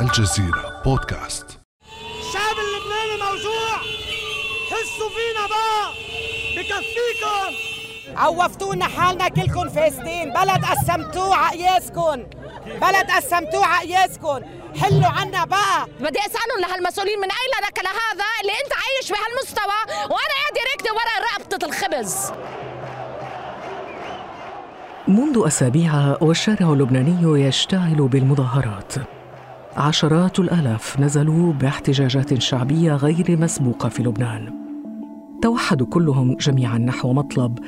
الجزيرة بودكاست. الشعب اللبناني موجوع. حسوا فينا بقى. بكفيكم. عوفتونا حالنا كلكم فاسدين بلد قسمتوه عقياسكم بلد قسمتوه عقياسكم حلوا عنا بقى. بدي أسألهم لهالمسؤولين من أين لك لهذا اللي أنت عايش بهالمستوى وأنا قاعدة راكده ورا رقبة الخبز. منذ أسابيع والشارع اللبناني يشتعل بالمظاهرات. عشرات الآلاف نزلوا باحتجاجات شعبية غير مسبوقة في لبنان توحدوا كلهم جميعا نحو مطلب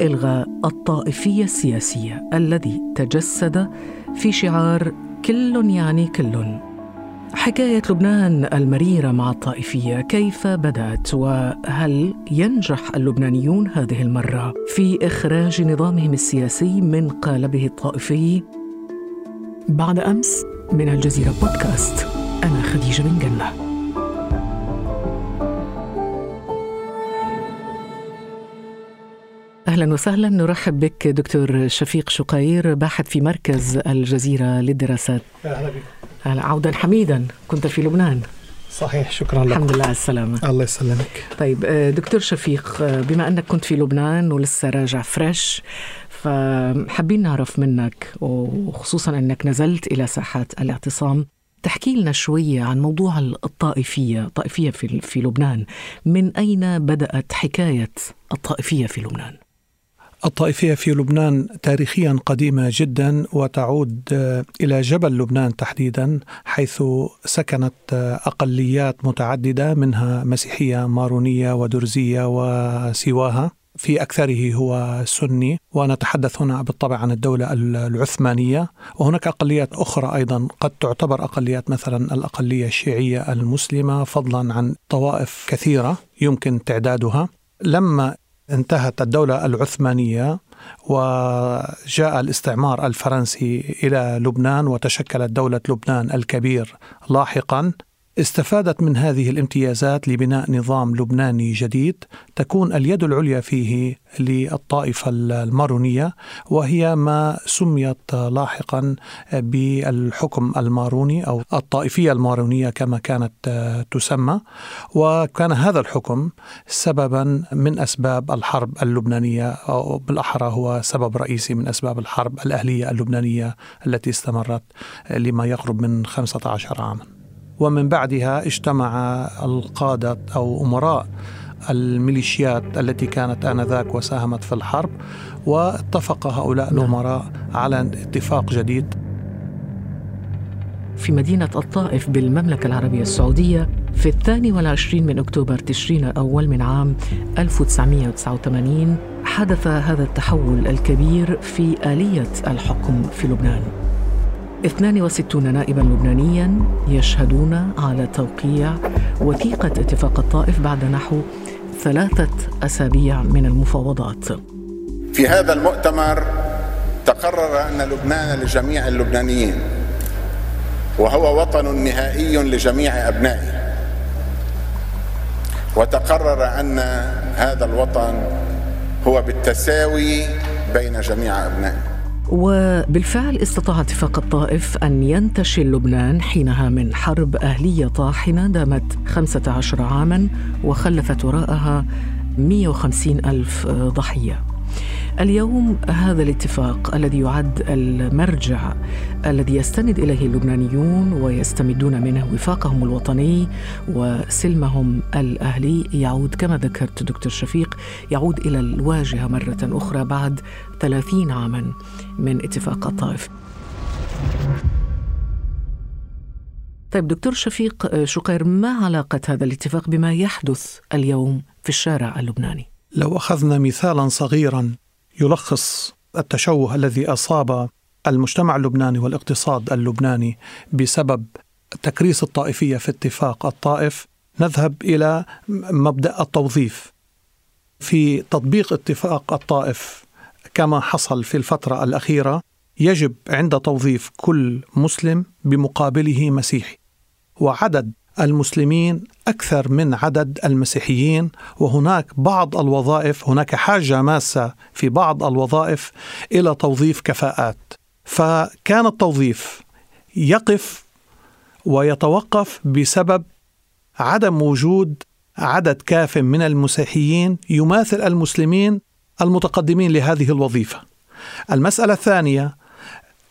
إلغاء الطائفية السياسية الذي تجسد في شعار كل يعني كل حكاية لبنان المريرة مع الطائفية كيف بدأت وهل ينجح اللبنانيون هذه المرة في إخراج نظامهم السياسي من قالبه الطائفي؟ بعد أمس من الجزيرة بودكاست. أنا خديجة بن جنة. أهلا وسهلا. نرحب بك دكتور شفيق شقير باحث في مركز الجزيرة للدراسات. أهلا بك. عودا حميدا. كنت في لبنان. صحيح شكرا لك. الحمد لله على السلامة. الله يسلمك. طيب آه، دكتور شفيق آه، بما أنك كنت في لبنان ولسه راجع فريش فحابين نعرف منك وخصوصا أنك نزلت إلى ساحات الاعتصام تحكي لنا شوية عن موضوع الطائفية الطائفية في, في لبنان. من أين بدأت حكاية الطائفية في لبنان؟ الطائفية في لبنان تاريخيا قديمة جدا وتعود آه، إلى جبل لبنان تحديدا حيث سكنت آه، أقليات متعددة منها مسيحية مارونية ودرزية وسواها. في أكثره هو سني ونتحدث هنا بالطبع عن الدولة العثمانية. وهناك أقليات أخرى أيضا قد تعتبر أقليات مثلا الأقلية الشيعية المسلمة فضلا عن طوائف كثيرة يمكن تعدادها. لما انتهت الدولة العثمانية وجاء الاستعمار الفرنسي إلى لبنان وتشكلت دولة لبنان الكبير لاحقا. استفادت من هذه الامتيازات لبناء نظام لبناني جديد تكون اليد العليا فيه للطائفة المارونية وهي ما سميت لاحقا بالحكم الماروني أو الطائفية المارونية كما كانت تسمى. وكان هذا الحكم سببا من أسباب الحرب اللبنانية أو بالأحرى هو سبب رئيسي من أسباب الحرب الأهلية اللبنانية التي استمرت لما يقرب من 15 عاما. ومن بعدها اجتمع القادة أو أمراء الميليشيات التي كانت آنذاك وساهمت في الحرب واتفق هؤلاء نعم. الأمراء على اتفاق جديد في مدينة الطائف بالمملكة العربية السعودية في الثاني والعشرين من أكتوبر تشرين الأول من عام 1989 حدث هذا التحول الكبير في آلية الحكم في لبنان 62 نائبا لبنانيا يشهدون على توقيع وثيقة اتفاق الطائف بعد نحو ثلاثة أسابيع من المفاوضات. في هذا المؤتمر تقرر أن لبنان لجميع اللبنانيين وهو وطن نهائي لجميع أبنائه. وتقرر أن هذا الوطن هو بالتساوي بين جميع أبنائه. وبالفعل استطاع اتفاق الطائف أن ينتشل لبنان حينها من حرب أهلية طاحنة دامت 15 عاما وخلفت وراءها 150 ألف ضحية. اليوم هذا الاتفاق الذي يعد المرجع الذي يستند إليه اللبنانيون ويستمدون منه وفاقهم الوطني وسلمهم الأهلي يعود كما ذكرت دكتور شفيق يعود إلى الواجهة مرة أخرى بعد 30 عاما من اتفاق الطائف. طيب دكتور شفيق شقير ما علاقة هذا الاتفاق بما يحدث اليوم في الشارع اللبناني؟ لو أخذنا مثالا صغيرا يلخص التشوه الذي أصاب المجتمع اللبناني والاقتصاد اللبناني بسبب تكريس الطائفية في اتفاق الطائف. نذهب إلى مبدأ التوظيف. في تطبيق اتفاق الطائف كما حصل في الفترة الأخيرة يجب عند توظيف كل مسلم بمقابله مسيحي. وعدد المسلمين أكثر من عدد المسيحيين وهناك بعض الوظائف هناك حاجة ماسة في بعض الوظائف إلى توظيف كفاءات فكان التوظيف يقف ويتوقف بسبب عدم وجود عدد كاف من المسيحيين يماثل المسلمين المتقدمين لهذه الوظيفة. المسألة الثانية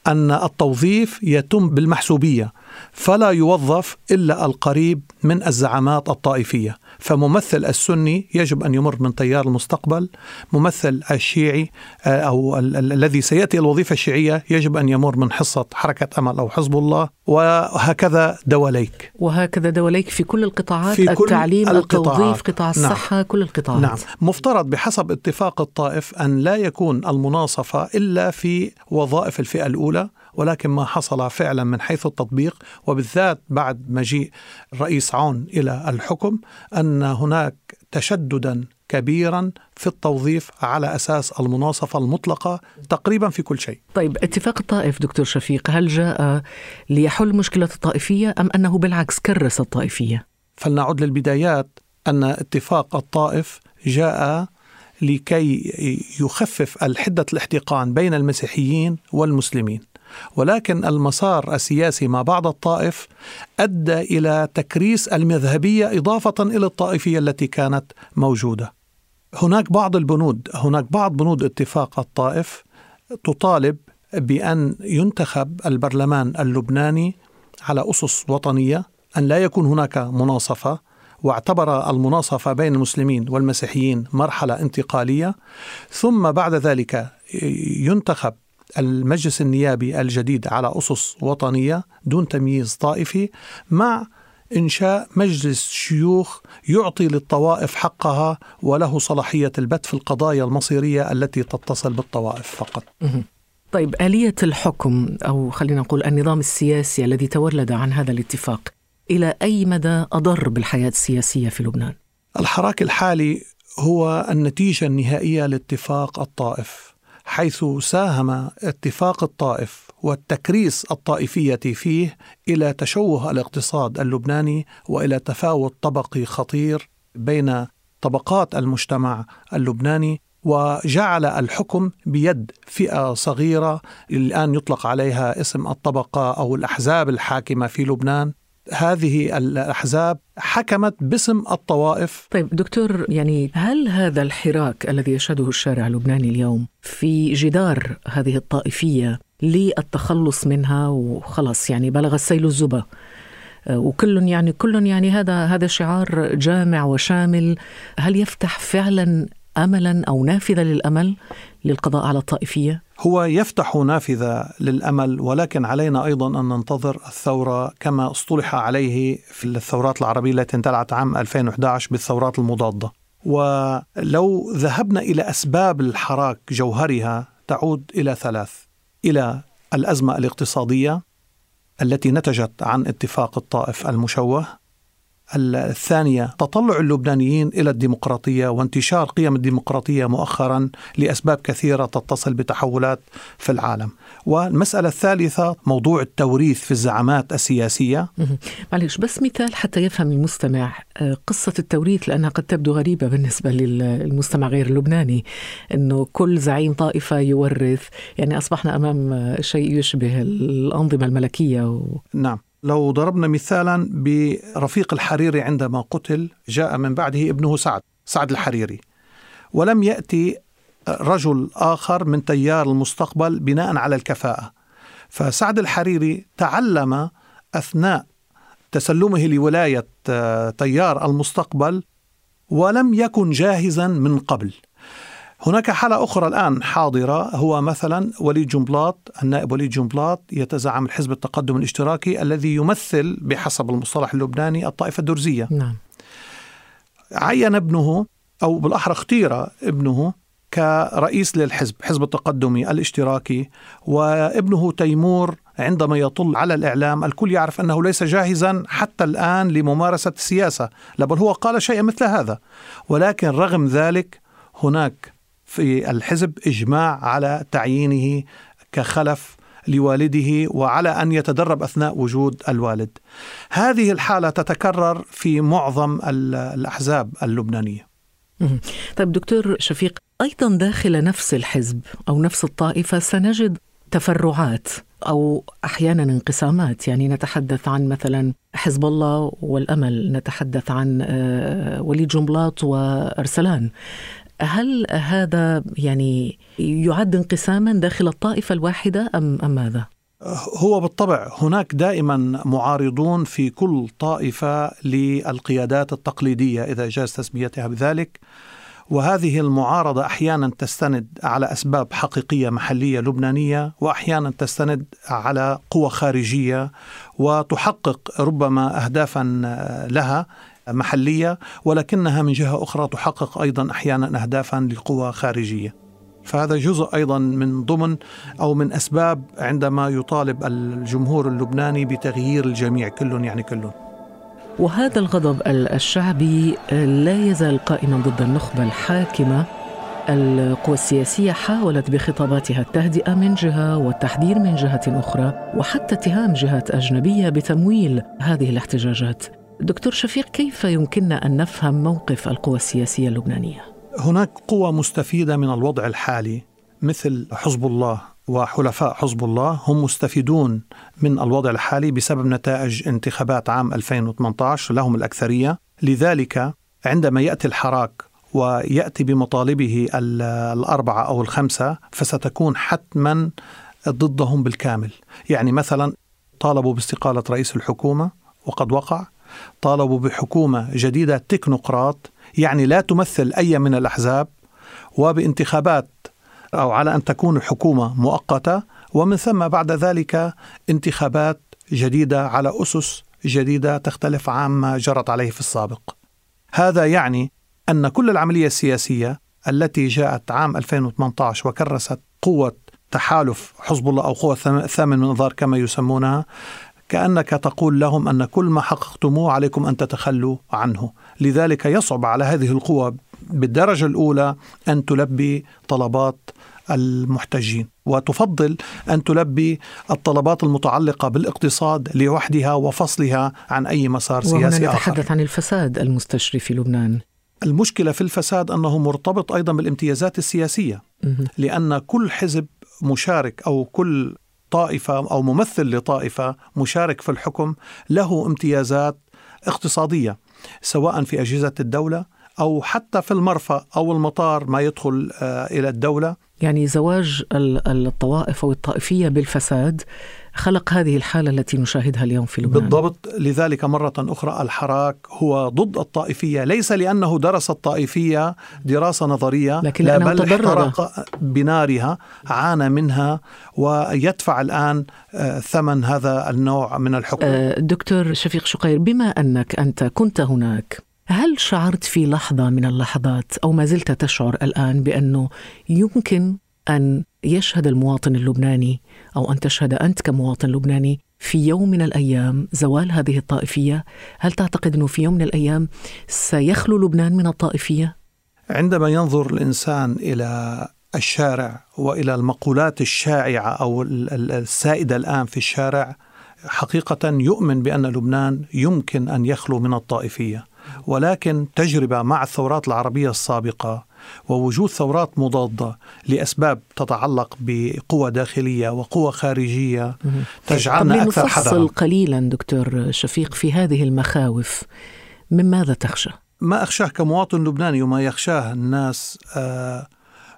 أن التوظيف يتم بالمحسوبية فلا يوظف إلا القريب من الزعامات الطائفية. فممثل السني يجب أن يمر من تيار المستقبل. ممثل الشيعي آه، ال- الذي سيأتي الوظيفة الشيعية يجب أن يمر من حصة حركة أمل أو حزب الله. وهكذا دواليك. وهكذا دوليك في كل القطاعات في كل التعليم القطاعات. التوظيف قطاع نعم. الصحة كل القطاعات. نعم. مفترض بحسب اتفاق الطائف أن لا يكون المناصفة إلا في وظائف الفئة الأولى ولكن ما حصل فعلا من حيث التطبيق وبالذات بعد مجيء الرئيس عون إلى الحكم أن هناك تشددا كبيرا في التوظيف على أساس المناصفة المطلقة تقريبا في كل شيء. طيب اتفاق الطائف دكتور شفيق هل جاء ليحل مشكلة الطائفية أم أنه بالعكس كرس الطائفية؟ فلنعد للبدايات أن اتفاق الطائف جاء لكي يخفف الحدة الاحتقان بين المسيحيين والمسلمين. ولكن المسار السياسي مع بعض الطائف أدى إلى تكريس المذهبية إضافة إلى الطائفية التي كانت موجودة. هناك بعض البنود هناك بعض بنود اتفاق الطائف تطالب بأن ينتخب البرلمان اللبناني على أسس وطنية أن لا يكون هناك مناصفة واعتبر المناصفة بين المسلمين والمسيحيين مرحلة انتقالية ثم بعد ذلك ينتخب المجلس النيابي الجديد على أسس وطنية دون تمييز طائفي مع إنشاء مجلس شيوخ يعطي للطوائف حقها وله صلاحية البت في القضايا المصيرية التي تتصل بالطوائف فقط. طيب آلية الحكم أو خلينا نقول النظام السياسي الذي تولد عن هذا الاتفاق إلى أي مدى أضر بالحياة السياسية في لبنان؟ الحراك الحالي هو النتيجة النهائية لاتفاق الطائف. حيث ساهم اتفاق الطائف والتكريس الطائفية فيه إلى تشوه الاقتصاد اللبناني وإلى تفاوت طبقي خطير بين طبقات المجتمع اللبناني وجعل الحكم بيد فئة صغيرة الآن يطلق عليها اسم الطبقة أو الأحزاب الحاكمة في لبنان. هذه الأحزاب حكمت باسم الطوائف. طيب دكتور يعني هل هذا الحراك الذي يشهده الشارع اللبناني اليوم في جدار هذه الطائفية للتخلص منها وخلص يعني بلغ السيل الزبا؟ وكل يعني كل يعني هذا هذا شعار جامع وشامل هل يفتح فعلا املا أو نافذة للأمل للقضاء على الطائفية؟ هو يفتح نافذة للأمل ولكن علينا أيضا أن ننتظر الثورة كما اصطلح عليه في الثورات العربية التي اندلعت عام 2011 بالثورات المضادة. ولو ذهبنا إلى أسباب الحراك جوهرها تعود إلى ثلاث إلى الأزمة الاقتصادية التي نتجت عن اتفاق الطائف المشوه الثانية تطلع اللبنانيين إلى الديمقراطية وانتشار قيم الديمقراطية مؤخرا لأسباب كثيرة تتصل بتحولات في العالم. والمسألة الثالثة موضوع التوريث في الزعامات السياسية. معلش بس مثال حتى يفهم المستمع. قصة التوريث لأنها قد تبدو غريبة بالنسبة للمستمع غير اللبناني أنه كل زعيم طائفة يورث يعني أصبحنا أمام شيء يشبه الأنظمة الملكية و... نعم. لو ضربنا مثالا برفيق الحريري عندما قتل جاء من بعده ابنه سعد سعد الحريري. ولم يأتي رجل آخر من تيار المستقبل بناء على الكفاءة. فسعد الحريري تعلم أثناء تسلمه لولاية تيار المستقبل ولم يكن جاهزا من قبل. هناك حالة أخرى الآن حاضرة هو مثلا وليد جنبلاط النائب وليد جنبلاط يتزعم الحزب التقدم الاشتراكي الذي يمثل بحسب المصطلح اللبناني الطائفة الدرزية نعم. عين ابنه أو بالأحرى اختير ابنه كرئيس للحزب حزب التقدمي الاشتراكي وابنه تيمور عندما يطل على الإعلام الكل يعرف أنه ليس جاهزا حتى الآن لممارسة السياسة بل هو قال شيئا مثل هذا ولكن رغم ذلك هناك في الحزب إجماع على تعيينه كخلف لوالده وعلى أن يتدرب أثناء وجود الوالد. هذه الحالة تتكرر في معظم الأحزاب اللبنانية. طيب دكتور شفيق أيضا داخل نفس الحزب أو نفس الطائفة سنجد تفرعات أو أحيانا انقسامات يعني نتحدث عن مثلا حزب الله والأمل نتحدث عن آه، وليد جنبلاط وأرسلان هل هذا يعني يعد انقساما داخل الطائفة الواحدة ام أم ماذا؟ هو بالطبع هناك دائما معارضون في كل طائفة للقيادات التقليدية إذا جاز تسميتها بذلك وهذه المعارضة أحيانا تستند على أسباب حقيقية محلية لبنانية وأحيانا تستند على قوى خارجية وتحقق ربما اهدافا لها محلية ولكنها من جهة أخرى تحقق أيضا أحيانا اهدافا لقوى خارجية. فهذا جزء أيضا من ضمن أو من أسباب عندما يطالب الجمهور اللبناني بتغيير الجميع كل يعني كل. وهذا الغضب الشعبي لا يزال قائما ضد النخبة الحاكمة القوى السياسية حاولت بخطاباتها التهدئة من جهة والتحذير من جهة أخرى وحتى اتهام جهات أجنبية بتمويل هذه الاحتجاجات. دكتور شفيق كيف يمكننا أن نفهم موقف القوى السياسية اللبنانية؟ هناك قوى مستفيدة من الوضع الحالي مثل حزب الله وحلفاء حزب الله هم مستفيدون من الوضع الحالي بسبب نتائج انتخابات عام 2018 لهم الأكثرية لذلك عندما يأتي الحراك ويأتي بمطالبه الأربعة أو الخمسة فستكون حتما ضدهم بالكامل يعني مثلا طالبوا باستقالة رئيس الحكومة وقد وقع طالبوا بحكومة جديدة تكنوقراط يعني لا تمثل أي من الأحزاب وبانتخابات أو على أن تكون حكومة مؤقتة ومن ثم بعد ذلك انتخابات جديدة على أسس جديدة تختلف عما جرت عليه في السابق. هذا يعني أن كل العملية السياسية التي جاءت عام 2018 وكرست قوة تحالف حزب الله أو قوة الثامن من انذار كما يسمونها كأنك تقول لهم أن كل ما حققتموه عليكم أن تتخلوا عنه لذلك يصعب على هذه القوى بالدرجة الأولى أن تلبي طلبات المحتجين وتفضل أن تلبي الطلبات المتعلقة بالاقتصاد لوحدها وفصلها عن أي مسار سياسي آخر. نتحدث عن الفساد المستشري في لبنان. المشكلة في الفساد أنه مرتبط أيضا بالامتيازات السياسية لأن كل حزب مشارك أو كل طائفة أو ممثل لطائفة مشارك في الحكم له امتيازات اقتصادية سواء في أجهزة الدولة أو حتى في المرفأ أو المطار ما يدخل آه، إلى الدولة. يعني زواج الطوائف أو الطائفية بالفساد خلق هذه الحالة التي نشاهدها اليوم في لبنان. بالضبط. لذلك مرة أخرى الحراك هو ضد الطائفية ليس لأنه درس الطائفية دراسة نظرية لكن لا بل احترق بنارها عانى منها ويدفع الآن آه، ثمن هذا النوع من الحكم آه، دكتور شفيق شقير بما أنك أنت كنت هناك هل شعرت في لحظة من اللحظات أو ما زلت تشعر الآن بأنه يمكن أن يشهد المواطن اللبناني أو أن تشهد أنت كمواطن لبناني في يوم من الأيام زوال هذه الطائفية هل تعتقد أنه في يوم من الأيام سيخلو لبنان من الطائفية؟ عندما ينظر الإنسان إلى الشارع وإلى المقولات الشائعة أو السائدة الآن في الشارع حقيقة يؤمن بأن لبنان يمكن أن يخلو من الطائفية ولكن تجربة مع الثورات العربية السابقة ووجود ثورات مضادة لأسباب تتعلق بقوى داخلية وقوى خارجية تجعلنا أكثر حذرا. قليلا دكتور شفيق في هذه المخاوف من ماذا تخشى؟ ما أخشاه كمواطن لبناني وما يخشاه الناس آه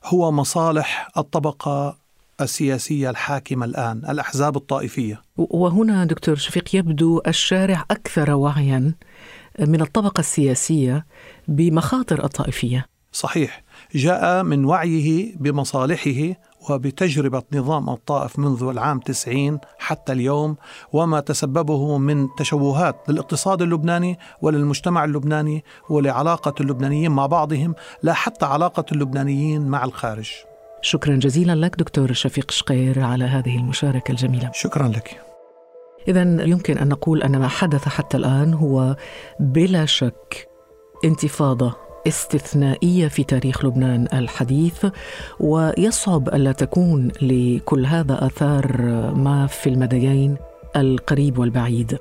هو مصالح الطبقة السياسية الحاكمة الآن الأحزاب الطائفية. وهنا دكتور شفيق يبدو الشارع أكثر وعيا من الطبقة السياسية بمخاطر الطائفية. صحيح جاء من وعيه بمصالحه وبتجربة نظام الطائف منذ العام 90 حتى اليوم وما تسببه من تشوهات للاقتصاد اللبناني وللمجتمع اللبناني ولعلاقة اللبنانيين مع بعضهم لا حتى علاقة اللبنانيين مع الخارج. شكرا جزيلا لك دكتور شفيق شقير على هذه المشاركة الجميلة. شكرا لك. إذا يمكن أن نقول أن ما حدث حتى الآن هو بلا شك انتفاضة استثنائية في تاريخ لبنان الحديث ويصعب ألا تكون لكل هذا آثار ما في المديين القريب والبعيد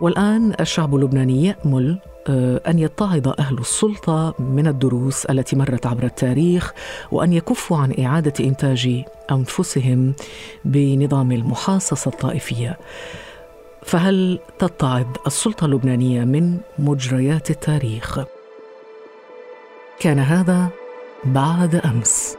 والآن الشعب اللبناني يأمل آه، أن يتعظ أهل السلطة من الدروس التي مرت عبر التاريخ وأن يكفوا عن إعادة إنتاج أنفسهم بنظام المحاصصة الطائفية. فهل تتعظ السلطة اللبنانية من مجريات التاريخ؟ كان هذا بعد أمس.